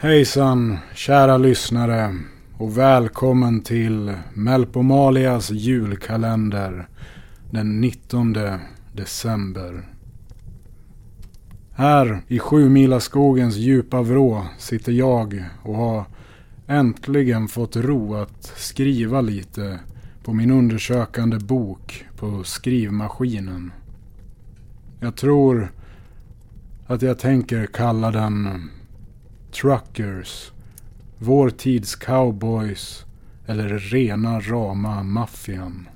Hejsan, kära lyssnare och välkommen till Melpomalias julkalender den 19 december. Här i Sjumilaskogens djupa vrå sitter jag och har äntligen fått ro att skriva lite på min undersökande bok på skrivmaskinen. Jag tror att jag tänker kalla den Truckers, Vår tids cowboys eller rena rama maffian.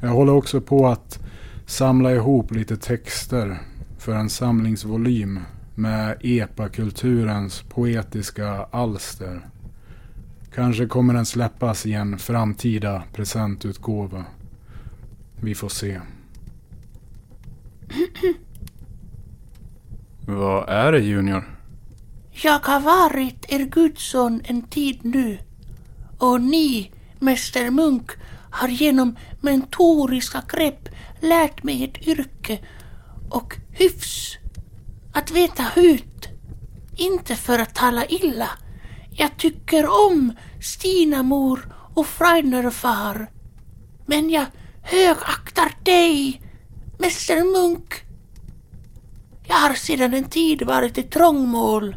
Jag håller också på att samla ihop lite texter för en samlingsvolym med epakulturens poetiska alster. Kanske kommer den släppas i en framtida presentutgåva. Vi får se. Vad är det Junior? Jag har varit er gudson en tid nu och ni, Mäster Munk, har genom mentoriska grepp lärt mig ett yrke och hyfs. Att veta hut. Inte för att tala illa. Jag tycker om Stinamor och Freinerfar. Men jag högaktar dig, Mäster Munk. Jag har sedan en tid varit i trångmål.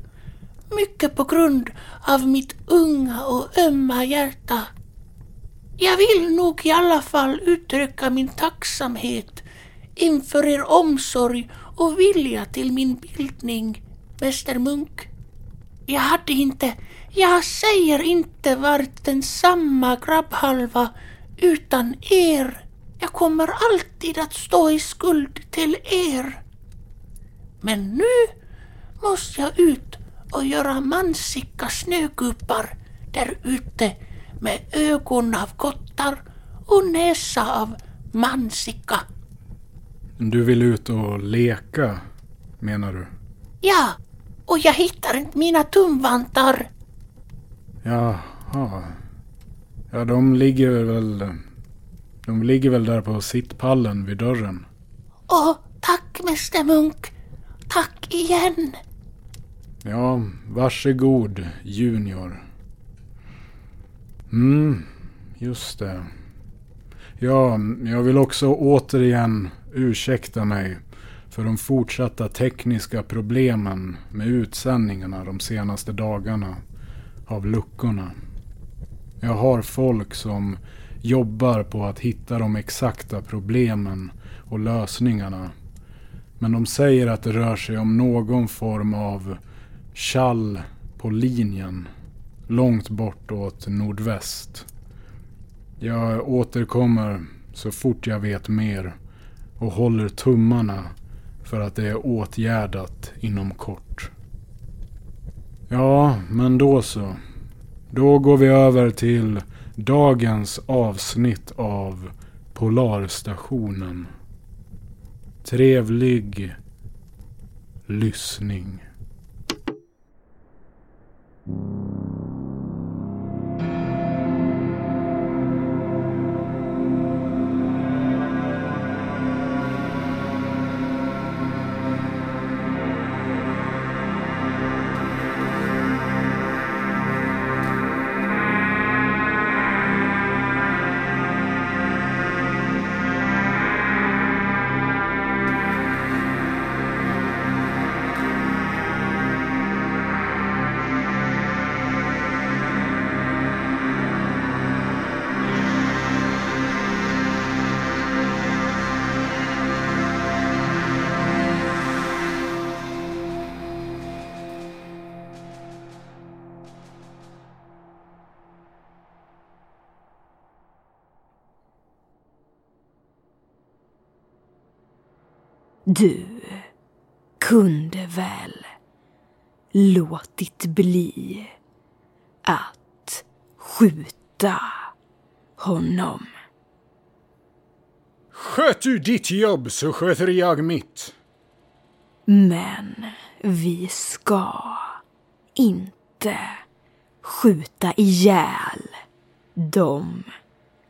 Mycket på grund av mitt unga och ömma hjärta. Jag vill nog i alla fall uttrycka min tacksamhet inför er omsorg och vilja till min bildning, Mäster Munk. Jag hade inte, jag säger inte varit den samma grabbhalva utan er. Jag kommer alltid att stå i skuld till er. Men nu måste jag ut och göra mansika snögubbar där ute med ögon av kottar och näsa av mansika. Du vill ut och leka, menar du? Ja, och jag hittar inte mina tumvantar. Jaha. Ja, de ligger väl... De ligger väl där på sittpallen vid dörren. Åh, tack Mäster Munk. Tack igen. Ja, varsågod Junior. Mm, just det. Ja, jag vill också återigen ursäkta mig för de fortsatta tekniska problemen med utsändningarna de senaste dagarna av luckorna. Jag har folk som jobbar på att hitta de exakta problemen och lösningarna. Men de säger att det rör sig om någon form av Kall på linjen. Långt bort åt nordväst. Jag återkommer så fort jag vet mer och håller tummarna för att det är åtgärdat inom kort. Ja, men då så. Då går vi över till dagens avsnitt av Polarstationen. Trevlig lyssning. Thank you. Du kunde väl låtit bli att skjuta honom. Sköt du ditt jobb så sköter jag mitt. Men vi ska inte skjuta ihjäl dem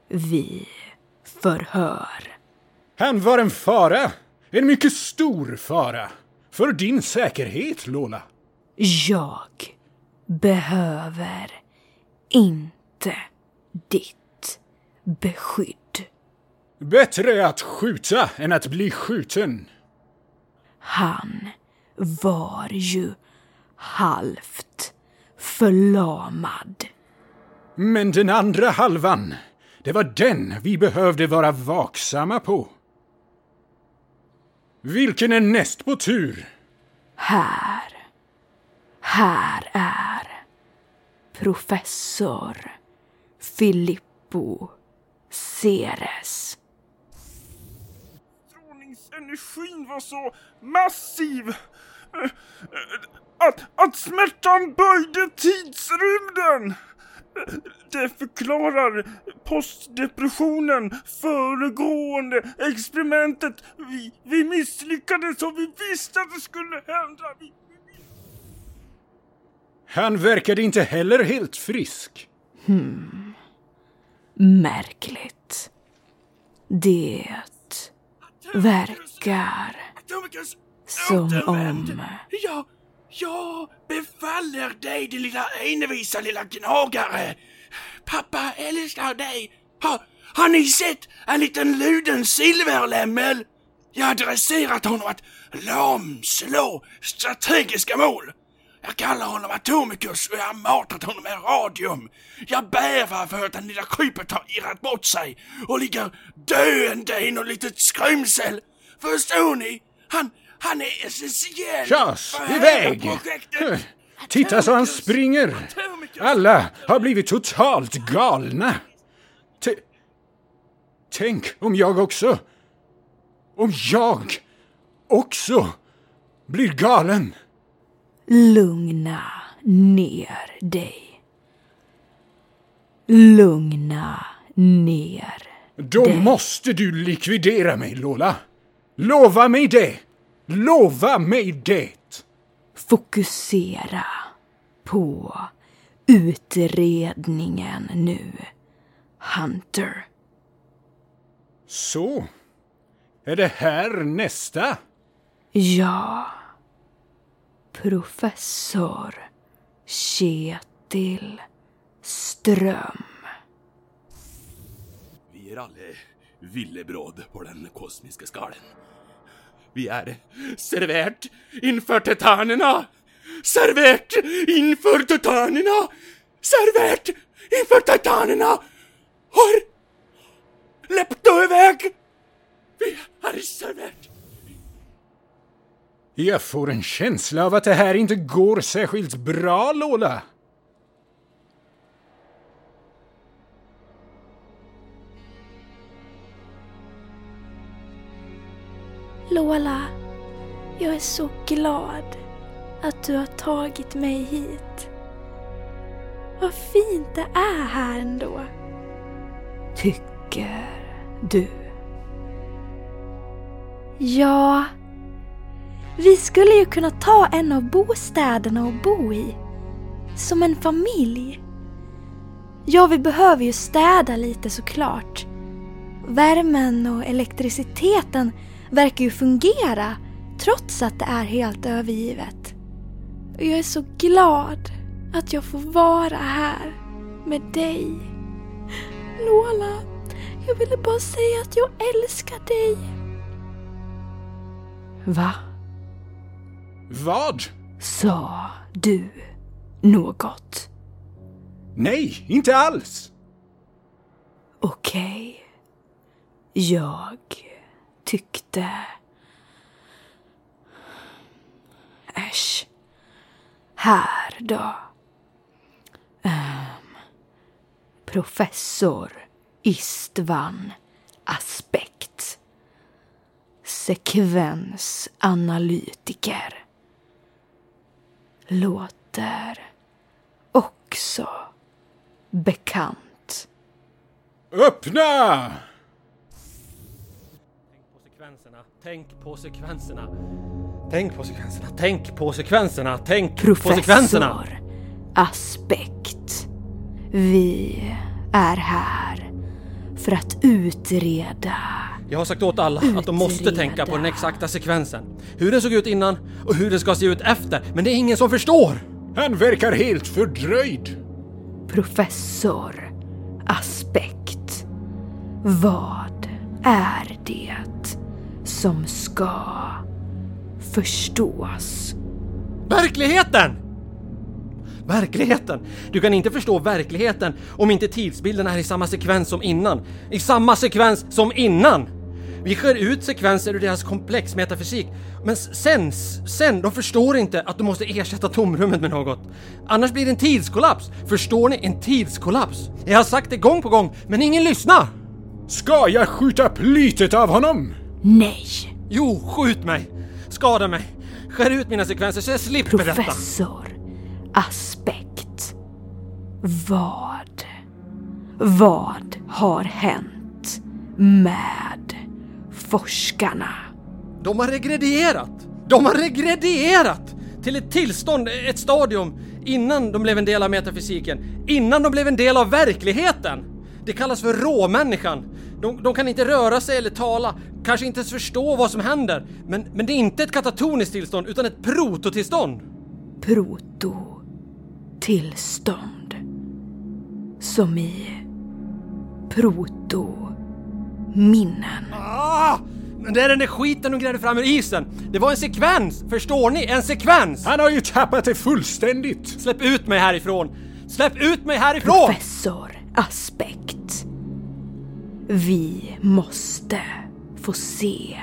vi förhör. Han var en fara. En mycket stor fara. För din säkerhet, Lola. Jag behöver inte ditt beskydd. Bättre att skjuta än att bli skjuten. Han var ju halvt förlamad. Men den andra halvan, det var den vi behövde vara vaksamma på. Vilken är näst på tur? Här. Här är professor Filippo Ceres. Strålningsenergin var så massiv eh, att, att smärtan böjde tidsrymden. Det förklarar postdepressionen, föregående experimentet. Vi, vi misslyckades och vi visste att det skulle hända. Vi, Han verkade inte heller helt frisk. Märkligt. Det verkar som om... Jag, jag befaller dig din lilla envisa lilla gnagare. Pappa älskar dig. Ha, har ni sett en liten luden silverlämmel? Jag har dresserat honom att lamslå strategiska mål. Jag kallar honom Atomicus och jag har matat honom med radium. Jag bävar för att den lilla krypet har irrat bort sig och ligger döende i något litet skrymsel. Förstår ni? Han, han är essentiell för iväg! Titta så han springer! Alla har blivit totalt galna! T- Tänk om jag också... Om jag också blir galen! Lugna ner dig. Lugna ner Då dig. måste du likvidera mig, Lola! Lova mig det! Lova mig det! Fokusera på utredningen nu, Hunter. Så. Är det här nästa? Ja. Professor Kjetil Ström. Vi är alla villebråd på den kosmiska skalen. Vi är servert inför titanerna! Servert inför titanerna! Servert inför titanerna! Har Lepto iväg! Vi är servert! Jag får en känsla av att det här inte går särskilt bra, Lola. Lola, jag är så glad att du har tagit mig hit. Vad fint det är här ändå. Tycker du? Ja, vi skulle ju kunna ta en av bostäderna och bo i. Som en familj. Ja, vi behöver ju städa lite såklart. Värmen och elektriciteten verkar ju fungera trots att det är helt övergivet. Och jag är så glad att jag får vara här med dig. Lola, jag ville bara säga att jag älskar dig. Va? Vad? Sa du något? Nej, inte alls. Okej. Jag tyckte... Äsch. Här då. Um, professor Istvan Aspekt. Sekvensanalytiker. Låter också bekant. Öppna! Tänk på sekvenserna. Tänk på sekvenserna. Tänk på sekvenserna. Tänk på sekvenserna. Professor Aspekt. Vi är här för att utreda Jag har sagt åt alla att de måste Utreda. tänka på den exakta sekvensen. Hur den såg ut innan och hur den ska se ut efter. Men det är ingen som förstår! Han verkar helt fördröjd. Professor Aspekt. Vad är det som ska förstås? Verkligheten! Verkligheten! Du kan inte förstå verkligheten om inte tidsbilden är i samma sekvens som innan. I samma sekvens som innan! Vi skär ut sekvenser ur deras komplex metafysik, men sen, sen, de förstår inte att de måste ersätta tomrummet med något. Annars blir det en tidskollaps. Förstår ni? En tidskollaps! Jag har sagt det gång på gång, men ingen lyssnar! Ska jag skjuta plytet av honom? Nej, Jo, skjut mig! Skada mig! Skär ut mina sekvenser så jag slipper detta! professor Aspekt. Vad, vad har hänt med forskarna? De har regredierat! De har regredierat! Till ett tillstånd, ett stadium, innan de blev en del av metafysiken. Innan de blev en del av verkligheten! Det kallas för råmänniskan. De, de kan inte röra sig eller tala, kanske inte ens förstå vad som händer. Men, men det är inte ett katatoniskt tillstånd, utan ett prototillstånd. Proto-tillstånd. Som i proto-minnen. Ah! Men det är den där skiten de grävde fram ur isen! Det var en sekvens! Förstår ni? En sekvens! Han har ju tappat det fullständigt. Släpp ut mig härifrån! Släpp ut mig härifrån! Professor Aspekt. Vi måste få se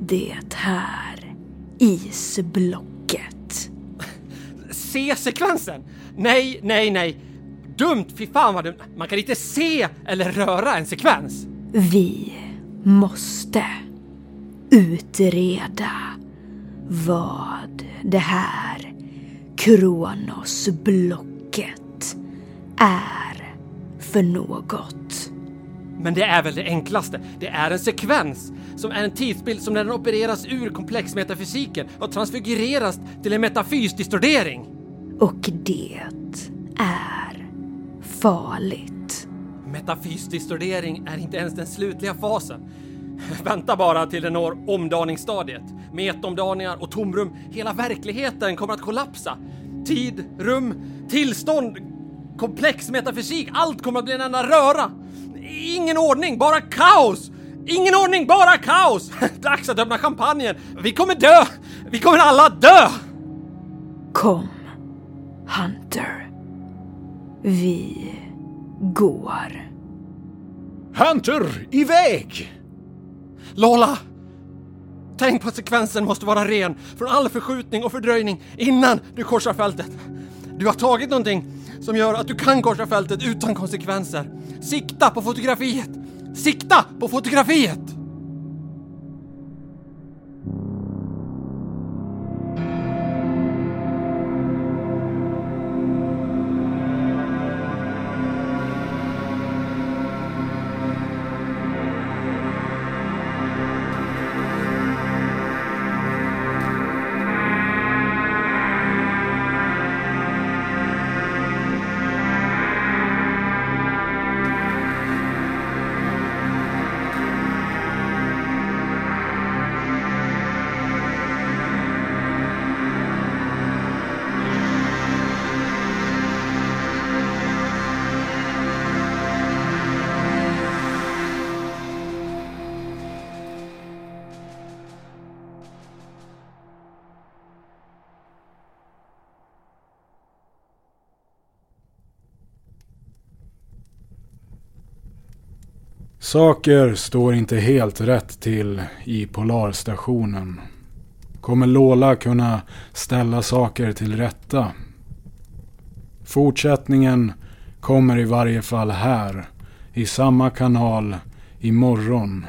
det här isblocket. se sekvensen! Nej, nej, nej! Dumt! Fy fan vad dumt! Man kan inte se eller röra en sekvens! Vi måste utreda vad det här Kronosblocket är för något. Men det är väl det enklaste. Det är en sekvens som är en tidsbild som när den opereras ur komplexmetafysiken och transfigureras till en metafysdistordering. Och det är farligt. Metafysdistordering är inte ens den slutliga fasen. Vänta bara till den når omdaningsstadiet. Metomdaningar och tomrum. Hela verkligheten kommer att kollapsa. Tid, rum, tillstånd, komplex metafysik. Allt kommer att bli en enda röra. Ingen ordning, bara kaos! Ingen ordning, bara kaos! Dags att öppna champagnen. Vi kommer dö! Vi kommer alla dö! Kom, Hunter. Vi går. Hunter, iväg! Lola! Tänk på att sekvensen måste vara ren från all förskjutning och fördröjning innan du korsar fältet. Du har tagit någonting som gör att du kan korsa fältet utan konsekvenser. Sikta på fotografiet! Sikta på fotografiet! Saker står inte helt rätt till i Polarstationen. Kommer Lola kunna ställa saker till rätta? Fortsättningen kommer i varje fall här, i samma kanal, imorgon.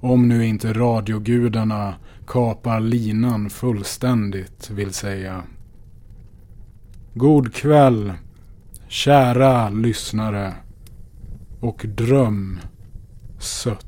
Om nu inte radiogudarna kapar linan fullständigt, vill säga. God kväll, kära lyssnare. Och dröm sött.